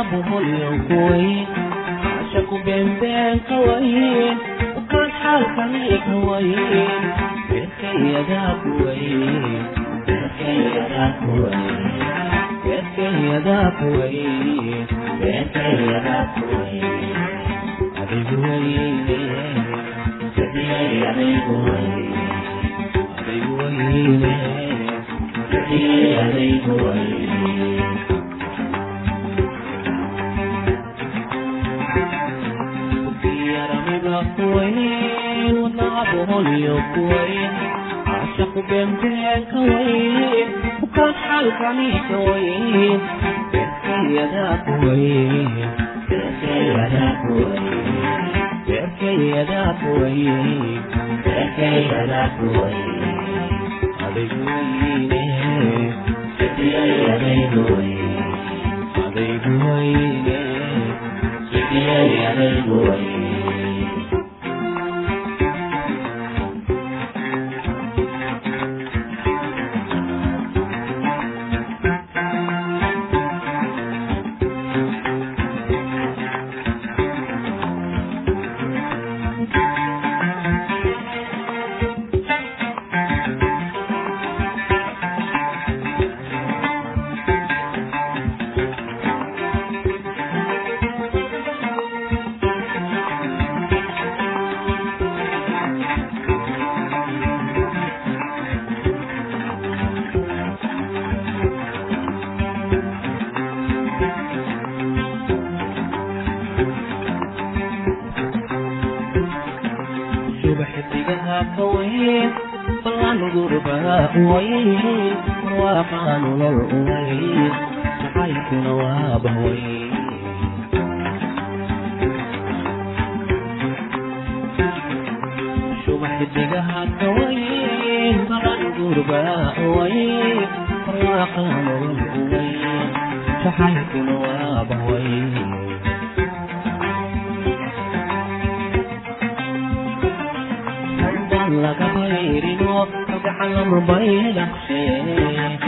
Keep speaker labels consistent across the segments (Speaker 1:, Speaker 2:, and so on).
Speaker 1: abuhulyo kuwayn casha adigu weyne عليه قرباح وي راح مرهوي شحنك وابوي لك خير وكحلم بيدك شيء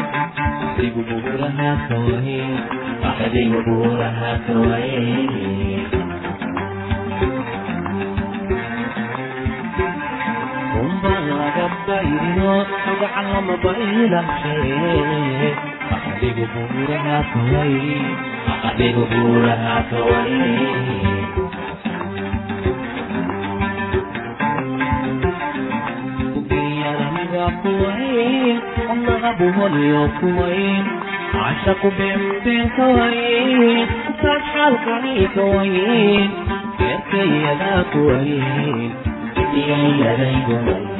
Speaker 1: أحد قبورها سوي أحد قبورها سوي mobaylo gacan lama baylahay adigu buurahaa kaway adigu buurahaa kaway buhonyo kuwayn cashaqu beenbeenka wayn saad xaalkaayka wayn beerkayadaa kuwayn idiyayadaygu wayn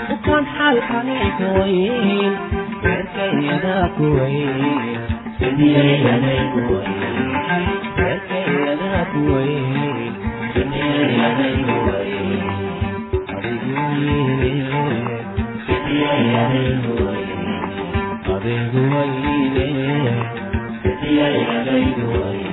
Speaker 1: kuwayn adigu wayne sidiyayaday kuwayn adigu wayne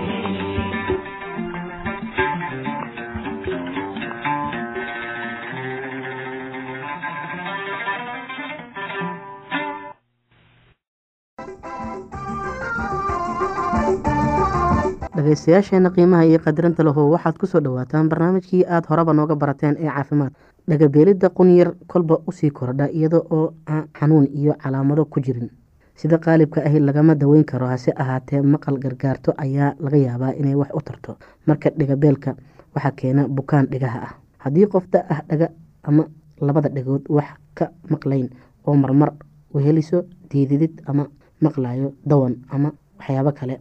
Speaker 2: dhegaystayaasheena qiimaha iyo qadirinta lahow waxaad ku soo dhawaataan barnaamijkii aad horeba nooga barateen ee caafimaad. Dhagabeelidda qunyar kolba u sii kordha iyada oo aan xanuun iyo calaamado ku jirin. Sida qaalibka ahi lagama daweyn karo hase ahaatee maqal gargaarto ayaa laga yaabaa inay wax u tarto. Marka dhigabeelka waxaa keena bukaan dhigaha ah. Haddii qof da ah dhaga ama labada dhagood wax ka maqlayn oo marmar weheliso diididid ama maqlayo dawan ama waxyaabo kale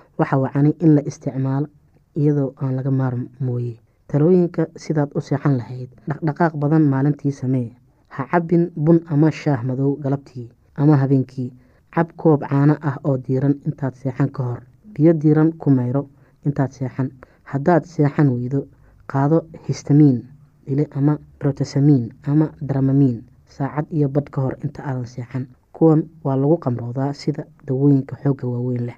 Speaker 2: waxa wacani in la isticmaalo iyadoo aan laga maarmooye talooyinka sidaad u seexan lahayd dhaqdhaqaaq badan maalintii samee. Ha cabbin bun ama shaah madow galabtii ama habeenkii. Cab koob caano ah oo diiran intaad seexan ka hor. Biyo diiran ku mayro intaad seexan. Haddaad seexan weydo qaado histamiin dile ama brotesamiin ama dramamiin saacad iyo badh ka hor inta aadan seexan. Kuwan waa lagu qamroodaa sida dawooyinka xoogga waaweyn leh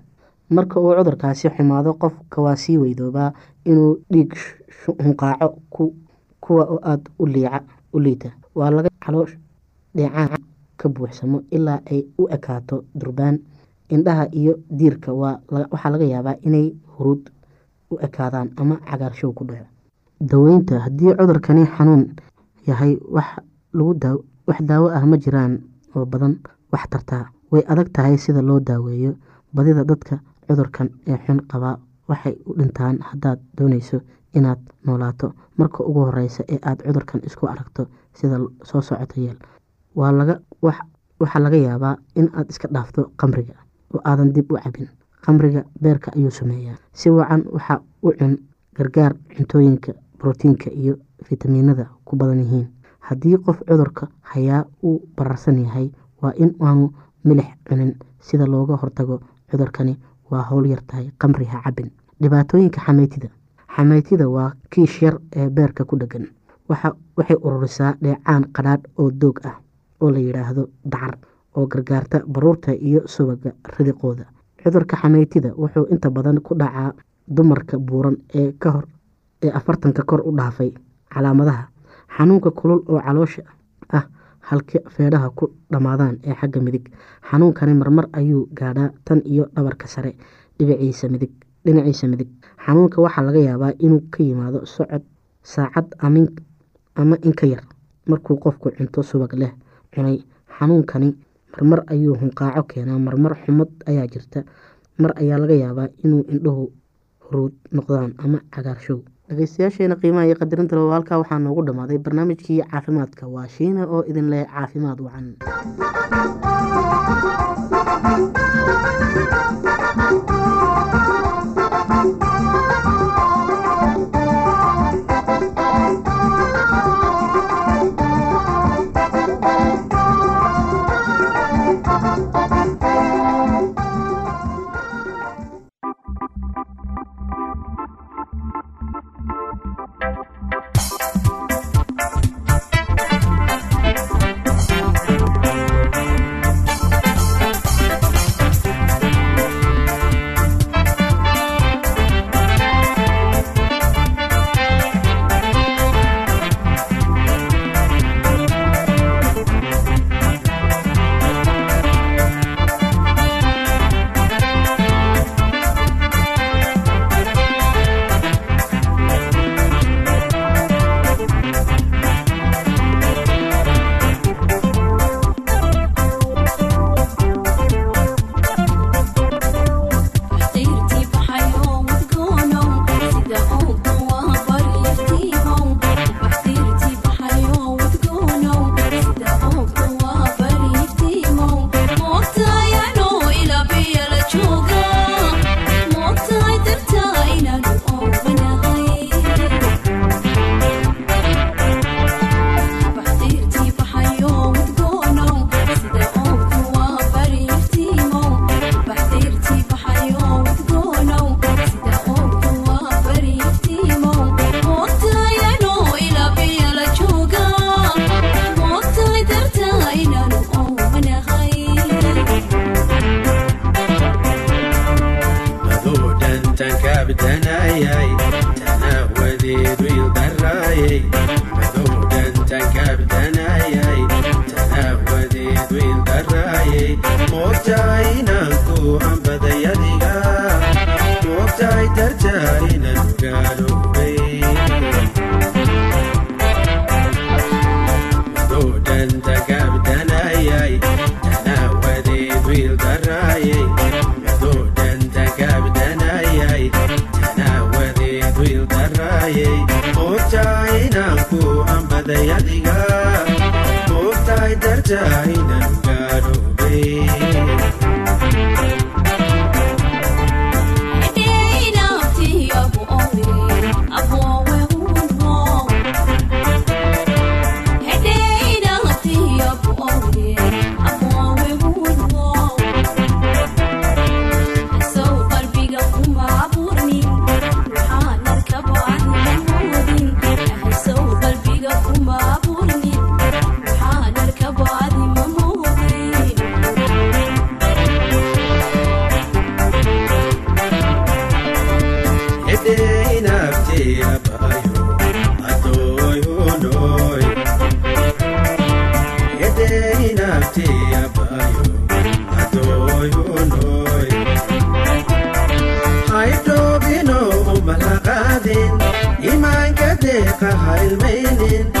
Speaker 2: marka uu cudurkaasi xumaado qofka waa sii weydoobaa inuu dhiig hunqaaco kuwa oo aada u liita. Waa laga caloosh dheecaan ka buuxsamo ilaa ay u ekaato durbaan. Indhaha iyo diirka waxaa laga yaabaa inay huruud u ekaadaan ama cagaarshow ku dhaco. Daweynta haddii cudurkani xanuun yahay wax daawo ah ma jiraan oo badan wax tartaa. Way adag tahay sida loo daaweeyo badida dadka cudurkan ee xun qabaa waxay u dhintaan haddaad doonayso inaad noolaato. Marka ugu horeysa ee aada cudurkan isku aragto sida soo socota yeel waxaa laga yaabaa in aad iska dhaafto qamriga oo aadan dib u cabin qamriga beerka ayuu sameeyaa. Si wacan waxa u cun gargaar cuntooyinka brotiinka iyo fitamiinada ku badan yihiin. Haddii qof cudurka hayaa uu bararsan yahay waa in aanu milix cunin sida looga hortago cudurkani waa howl yartahay qamri ha cabin dhibaatooyinka xameytida xameytida waa kiish yar ee beerka ku dhegan. Waxay ururisaa dheecaan qadhaadh oo doog ah oo la yidhaahdo dacar oo gargaarta baruurta iyo subaga ridiqooda. Cudurka xameytida wuxuu inta badan ku dhacaa dumarka buuran ee kahor ee afartanka kor u dhaafay calaamadaha. Xanuunka kulul oo caloosha ah halka feedhaha ku dhammaadaan ee xagga midig. Xanuunkani marmar ayuu gaadhaa tan iyo dhabarka sare dhinaciisa midig xanuunka waxaa laga yaabaa inuu ka yimaado socod
Speaker 3: saacad ama in ka yar markuu qofku cunto subag leh cunay. Xanuunkani marmar ayuu hunqaaco keenaa marmar xumad ayaa jirta. Mar ayaa laga yaabaa inuu indhuhu huruud noqdaan ama cagaarshow dhegeystayaasheena qiimaha iyo qadarinta loo halkaa waxaa noogu dhammaaday barnaamijkii caafimaadka. Waa shiina oo idin leh caafimaad wacan tahay ilaahay ka ha ilmaynin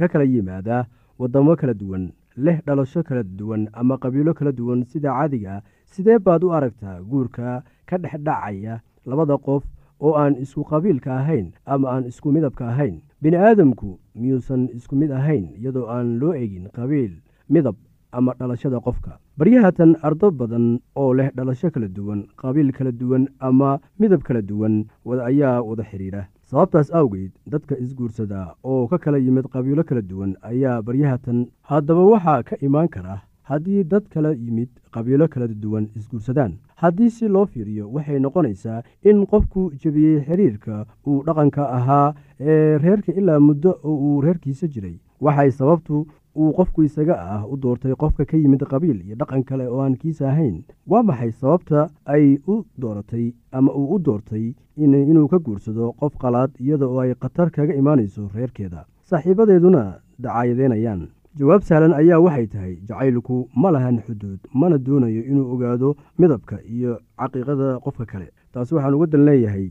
Speaker 4: ka kala yimaada waddamo kala duwan leh dhalasho kala duwan ama qabiilo kala duwan sida caadiga sidee baad u aragtaa guurka ka dhex dhacaya labada qof oo aan isku qabiilka ahayn ama aan isku midabka ahayn? Bini aadamku miyuusan isku mid ahayn iyadoo aan loo egin qabiil midab ama dhalashada qofka. Baryahatan ardo badan oo leh dhalasho kala duwan qabiil kala duwan ama midab kala duwan ayaa wada xidhiira sababtaas awgeed dadka isguursada oo ka kala yimid qabiilo kala duwan ayaa baryahatan haddaba waxaa ka imaan kara haddii dad kala yimid qabiilo kala duwan isguursadaan. Haddii si loo fiiriyo waxay noqonaysaa in qofku jebiyey xiriirka uu dhaqanka ahaa ee reerka ilaa muddo oo uu reerkiisa jiray. Waxay sababtu uu qofku isaga ah u doortay qofka ka yimid qabiil iyo dhaqan kale oo aan kiisa ahayn. Waa maxay sababta ay u dooratay ama uu u doortay inuu ka guursado qof qalaad iyada oo ay khatar kaga imaanayso reerkeeda? Saaxiibadeeduna dacaayadeynayaan. Jawaab sahlan ayaa waxay tahay jacaylku ma lahan xuduud mana doonayo inuu ogaado midabka iyo caqiiqada qofka kale. Taasi waxaan uga dan leeyahay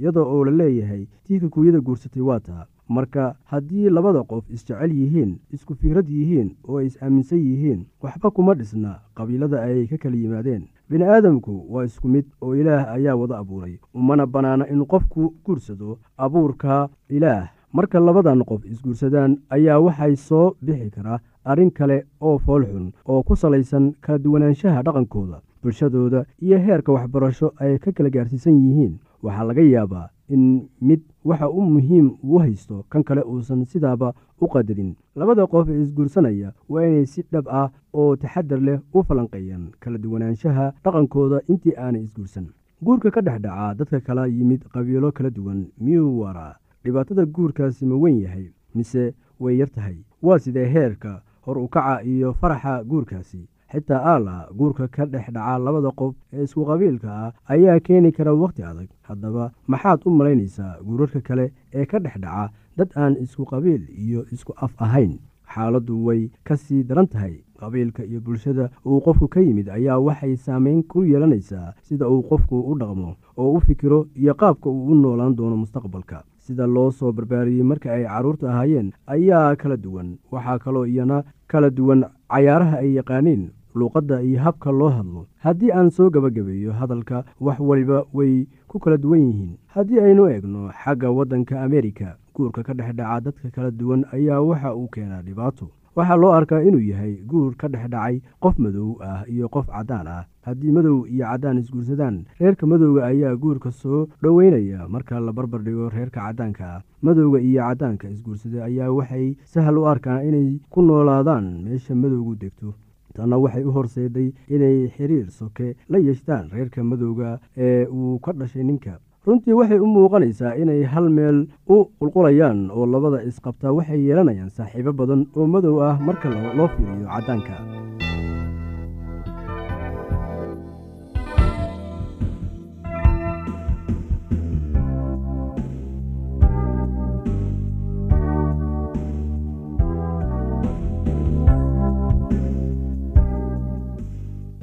Speaker 4: iyadoo oo la leeyahay tii kikuuyada guursatay waa taa. Marka haddii labada qof isjecel yihiin isku fikrad yihiin oo ay is-aaminsan yihiin waxba kuma dhisna qabiilada ay ka kala yimaadeen. Bini aadamku waa isku mid oo ilaah ayaa wada abuuray umana bannaana in qofku guursado abuurka ilaah. Marka labadan qof isguursadaan ayaa waxay soo bixi karaa arrin kale oo foolxun oo ku salaysan kala duwanaanshaha dhaqankooda bulshadooda iyo heerka waxbarasho ay ka kala gaarsiisan yihiin. Waxaa laga yaabaa in mid waxa u muhiim uu haysto kan kale uusan sidaaba u qadarin. Labada qof ee isguursanaya waa inay si dhab ah oo taxadar leh u falanqeeyaan kala duwanaanshaha dhaqankooda intii aanay isguursan. Guurka ka dhex dhaca dadka kala yimid qabiilo kala duwan miyuu waraa dhibaatada guurkaasi ma weyn yahay mise way yar tahay? Waa sidee heerka hor ukaca iyo faraxa guurkaasi xitaa aala guurka ka dhex dhaca labada qof ee isku qabiilka ah ayaa keeni kara wakhti adag. Haddaba maxaad u malaynaysaa guurarka kale ee ka dhex dhaca dad aan isku qabiil iyo isku af ahayn. Xaaladdu way ka sii daran tahay. Qabiilka iyo bulshada uu qofku ka yimid ayaa waxay saameyn ku yeelanaysaa sida uu qofku u dhaqmo oo u fikiro iyo qaabka uu u noolaan doono mustaqbalka. Sida loo soo barbaariyey marka ay carruurta ahaayeen ayaa kala duwan. Waxaa kaloo iyana kala duwan cayaaraha ay yaqaaniin luuqadda iyo habka loo hadlo. Haddii aan soo gebagabeeyo hadalka wax waliba way ku kala duwan yihiin. Haddii aynu eegno xagga waddanka amerika guurka ka dhex dhaca dadka kala duwan ayaa waxa uu keenaa dhibaato. Waxaa loo arkaa inuu yahay guur ka dhex dhacay qof madow ah iyo qof caddaan ah. Haddii madow iyo caddaan isguursadaan reerka madowga ayaa guurka soo dhoweynaya marka la barbar dhigo reerka caddaanka ah. Madowga iyo caddaanka isguursaday ayaa waxay sahal u arkaan inay ku noolaadaan meesha madowgu degto tanna waxay u horseeday inay xiriir soke la yeeshtaan reerka madowga ee uu ka dhashay ninka. Runtii waxay u muuqanaysaa inay hal meel u qulqulayaan oo labada isqabtaa waxay yeelanayaan saaxiibo badan oo madow ah marka loo fiiriyo caddaanka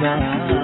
Speaker 5: bye.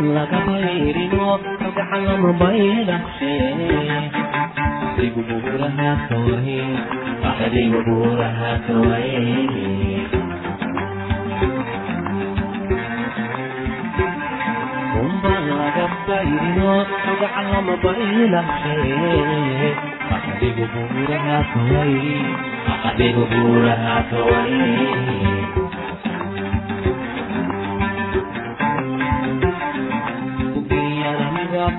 Speaker 5: laga bayrino kalgacalama baydhaqshe adigu buuraha kaway adigu buuraha kaway umba laga bayrino kalgacalama baydhaqshe adigu buuraha kaway adigu buuraha kaway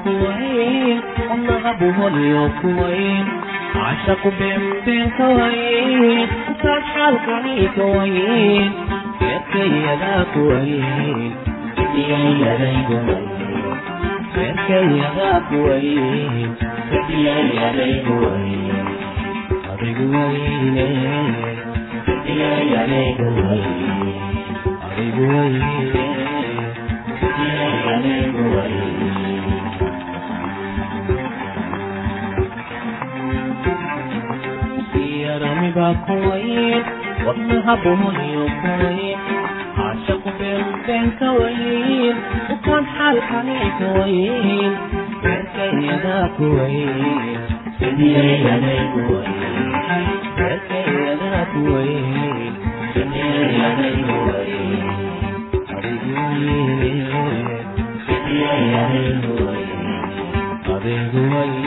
Speaker 5: kuwayn wadnaha buholyo kuwayn cashaqu beenbeen ka wayn ukaas xaalkani ka wayn beerkayadaa kuwayn beerkayadaa kuwayn beerkayadaygu wayn adigu wayne beerkayadaygu wayn adigu wayne beerkayadaygu wayn adigu wayn